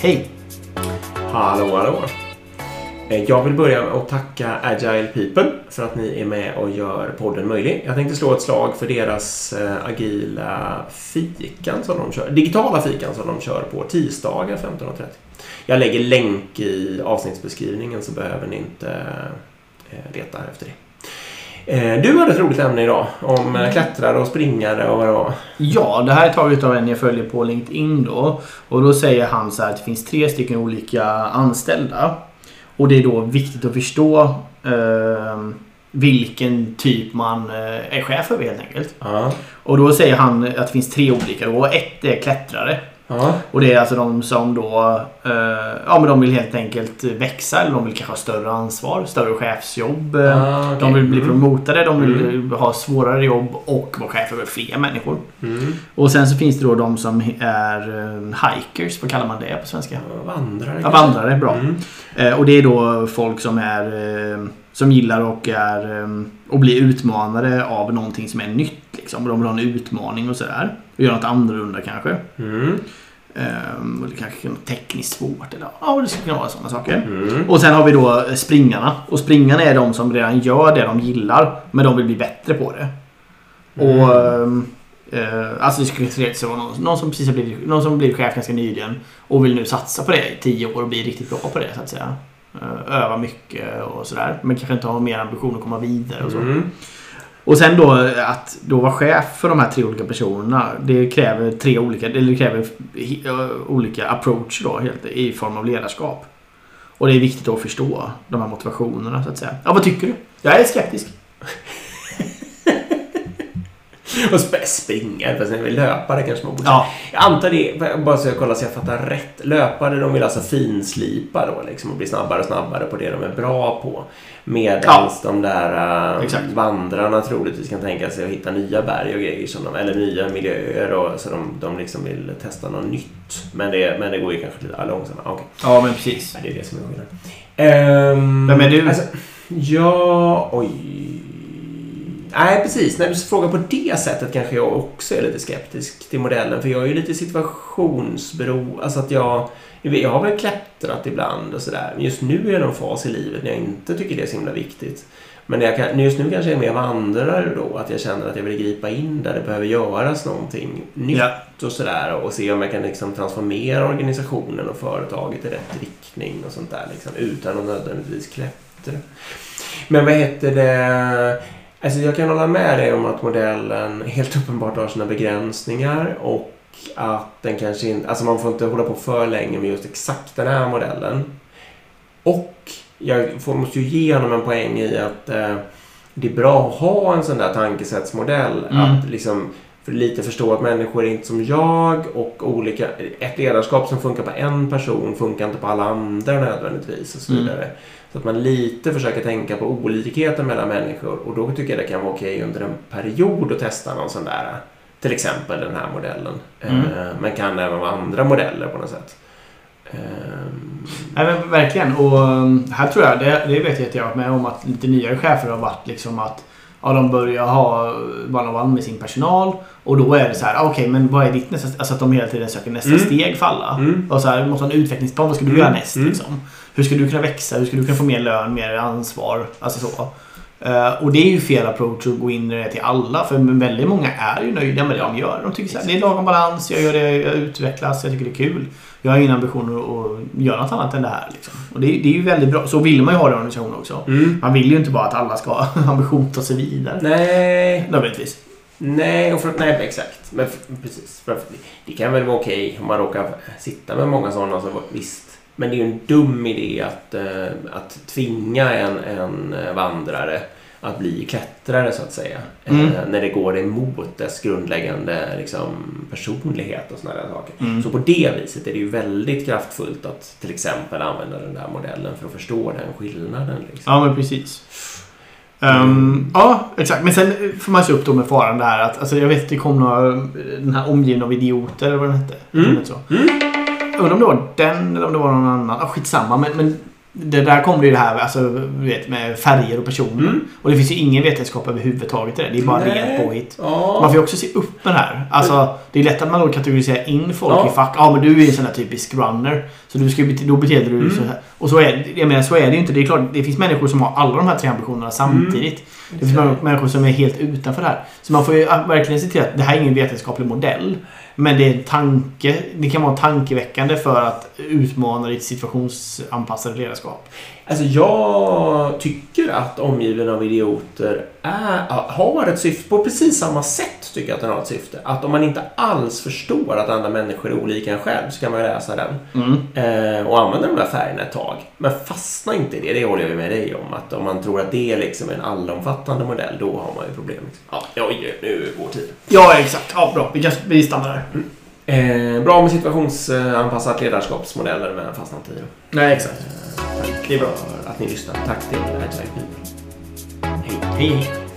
Hej! Hallå, hallå. Eh, jag vill börja med att tacka Agile People för att ni är med och gör podden möjlig. Jag tänkte slå ett slag för deras eh, agila fikan som de kör, digitala fikan som de kör på tisdagar 15.30. Jag lägger länk i avsnittsbeskrivningen så behöver ni inte eh, leta efter det. Eh, Du hade ett roligt ämne idag om eh, klättrare och springare och vad det var. Ja, det här är taget av en jag följer på LinkedIn då. Och då säger han så här att det finns tre stycken olika anställda. Och det är då viktigt att förstå eh, vilken typ man eh, är chef över helt enkelt. Ja. Och då säger han att det finns tre olika. Och ett är klättrare. Ja. Och det är alltså de som då eh, ja, men de vill helt enkelt växa eller de vill kanske ha större ansvar, större chefsjobb. eh, Ah, okej. De vill bli Mm. promotade, de vill ha svårare jobb och vara chef över fler människor. Mm. Och sen så finns det då de som är eh, hikers, vad kallar man det på svenska? Vandrare. Ja, vandrare, bra. Mm. Eh, och det är då folk som är eh, som gillar och är och blir utmanade av någonting som är nytt. Liksom. De vill ha en utmaning och sådär. Och göra något annorlunda kanske. Mm. Um, och det kanske är något tekniskt svårt. Eller, ja, det skulle kunna vara sådana saker. Mm. Och sen har vi då eh, springarna. Och springarna är de som redan gör det de gillar. Men de vill bli bättre på det. Och... ehm, eh, alltså det skulle vara någon, någon som precis har blivit, någon som blivit chef ganska nyligen. Och vill nu satsa på det i tio år och bli riktigt bra på det så att säga. Eh, öva mycket och sådär. Men kanske inte ha mer ambition att komma vidare och så. Mm. Och sen då eh, att då vara chef för de här tre olika personerna. Det kräver tre olika, eller det kräver eh, olika approach då helt, i form av ledarskap. Och det är viktigt att förstå de här motivationerna så att säga. Ja, vad tycker du? Jag är skeptisk. Och sp- springa, fast löpare kanske man borde Ja. Jag antar det, bara så jag kollar så jag fattar rätt. Löpare, de vill alltså finslipa då liksom och bli snabbare och snabbare på det de är bra på. Medan Ja. de där Exakt. vandrarna troligtvis kan tänka sig att hitta nya berg och grejer, som de, eller nya miljöer och så de, de liksom vill testa något nytt. Men det, men det går ju kanske lite långsammare. Okej. Ja, men precis. Ja, det är det som är skillnaden. Um, Vem är du? Alltså, ja, oj. Nej, precis. När du frågar på det sättet kanske jag också är lite skeptisk till modellen. För jag är ju lite situationsbero. Alltså att jag... Jag har väl klättrat ibland och sådär. Men just nu är jag någon fas i livet när jag inte tycker det är så himla viktigt. Men jag kan, just nu kanske jag är mer vandrare då. Att jag känner att jag vill gripa in där det behöver göras någonting nytt Ja. och sådär. Och se om jag kan liksom transformera organisationen och företaget i rätt riktning och sånt där. Liksom, utan att nödvändigtvis klättra. Men vad heter det? Alltså jag kan hålla med dig om att modellen helt uppenbart har sina begränsningar och att den kanske inte... Alltså man får inte hålla på för länge med just exakt den här modellen. Och jag får, måste ju ge honom en poäng i att eh, det är bra att ha en sån där tankesättsmodell. Mm. Att liksom för lite förstå att människor är inte som jag och olika... Ett ledarskap som funkar på en person funkar inte på alla andra nödvändigtvis och så Mm. vidare. Så att man lite försöker tänka på olikheten mellan människor och då tycker jag det kan vara okej under en period att testa någon sån där, till exempel den här modellen. Mm. Eh, Men kan även vara andra modeller på något sätt. Ehm, Nej men verkligen. Och um, här tror jag, det, det vet jag att jag har varit med om att lite nyare chefer har varit liksom att ja, de börjar ha one-on-one med sin personal och då är det så här, ah, okej men vad är ditt nästa Alltså att de hela tiden söker nästa Mm. steg för alla. Mm. Och så här, måste ha en utvecklingsplan, vad ska du Mm. göra näst Mm. liksom? Hur ska du kunna växa? Hur ska du kunna få mer lön, mer ansvar? Alltså så. Eh, och det är ju fel approach att gå in i det till alla. För väldigt många är ju nöjda med det de gör. De tycker så här, det är lagom balans, jag gör det, jag utvecklas, jag tycker det är kul. Jag har ingen ambition att, göra något annat än det här. Liksom. Och det, det är ju väldigt bra. Så vill man ju ha det i organisationen också. Mm. Man vill ju inte bara att alla ska ha ambition att ta sig vidare. Nej, Nödvändigtvis. nej, och för, nej, exakt. Men f- precis. För, det kan väl vara okej om man råkar sitta med många sådana, så visst. Men det är ju en dum idé att, eh, att tvinga en, en eh, vandrare att bli klättrare så att säga. Mm. Eh, när det går emot dess grundläggande liksom, personlighet och sådana där saker. Mm. Så på det viset är det ju väldigt kraftfullt att till exempel använda den där modellen för att förstå den skillnaden. Liksom. Ja, men precis. Ehm, ja, exakt. Men sen får man se upp då med faran där att alltså, jag vet att det kom några, den här omgivna av idioter eller vad den hette. Mm. Så. Mm. Undrar om det var den eller om det var någon annan. Ah, skitsamma. Men, men det där kommer ju det här alltså, vet, med färger och personer. Mm. Och det finns ju ingen vetenskap överhuvudtaget i det. Det är bara Nej. rent påhitt. Ja. Man får ju också se upp med det här. Alltså, det är lätt att man då kategoriserar in folk Ja. i fack. Ja, men du är en sån här typisk runner. Så du ska, då beter du dig Mm. så här. Och så är, jag menar, så är det ju inte. Det är klart, det finns människor som har alla de här tre ambitionerna samtidigt. Det finns Mm. människor som är helt utanför det här. Så man får ju verkligen se till att det här är ingen vetenskaplig modell. Men det är en tanke. Det kan vara tankeväckande för att utmana ditt situationsanpassade ledarskap. Alltså jag tycker att Omgiven av idioter är, har ett syfte, på precis samma sätt tycker jag att den har ett syfte. Att om man inte alls förstår att andra människor är olika än själv så kan man läsa den. Eh, och använda de där färgerna ett tag. Men fastna inte i det, det håller jag med dig om. Att om man tror att det är liksom en allomfattande modell, då har man ju problem. Ja, oj, nu är vår tid. Ja, exakt. Ja, bra. Vi, kan, vi stannar där. Eh, bra med situationsanpassat ledarskapsmodeller, men fastna inte i det. Nej, exakt. Eh, tack Det är bra. för att ni lyssnar. Tack till Agile People. Hej, hej.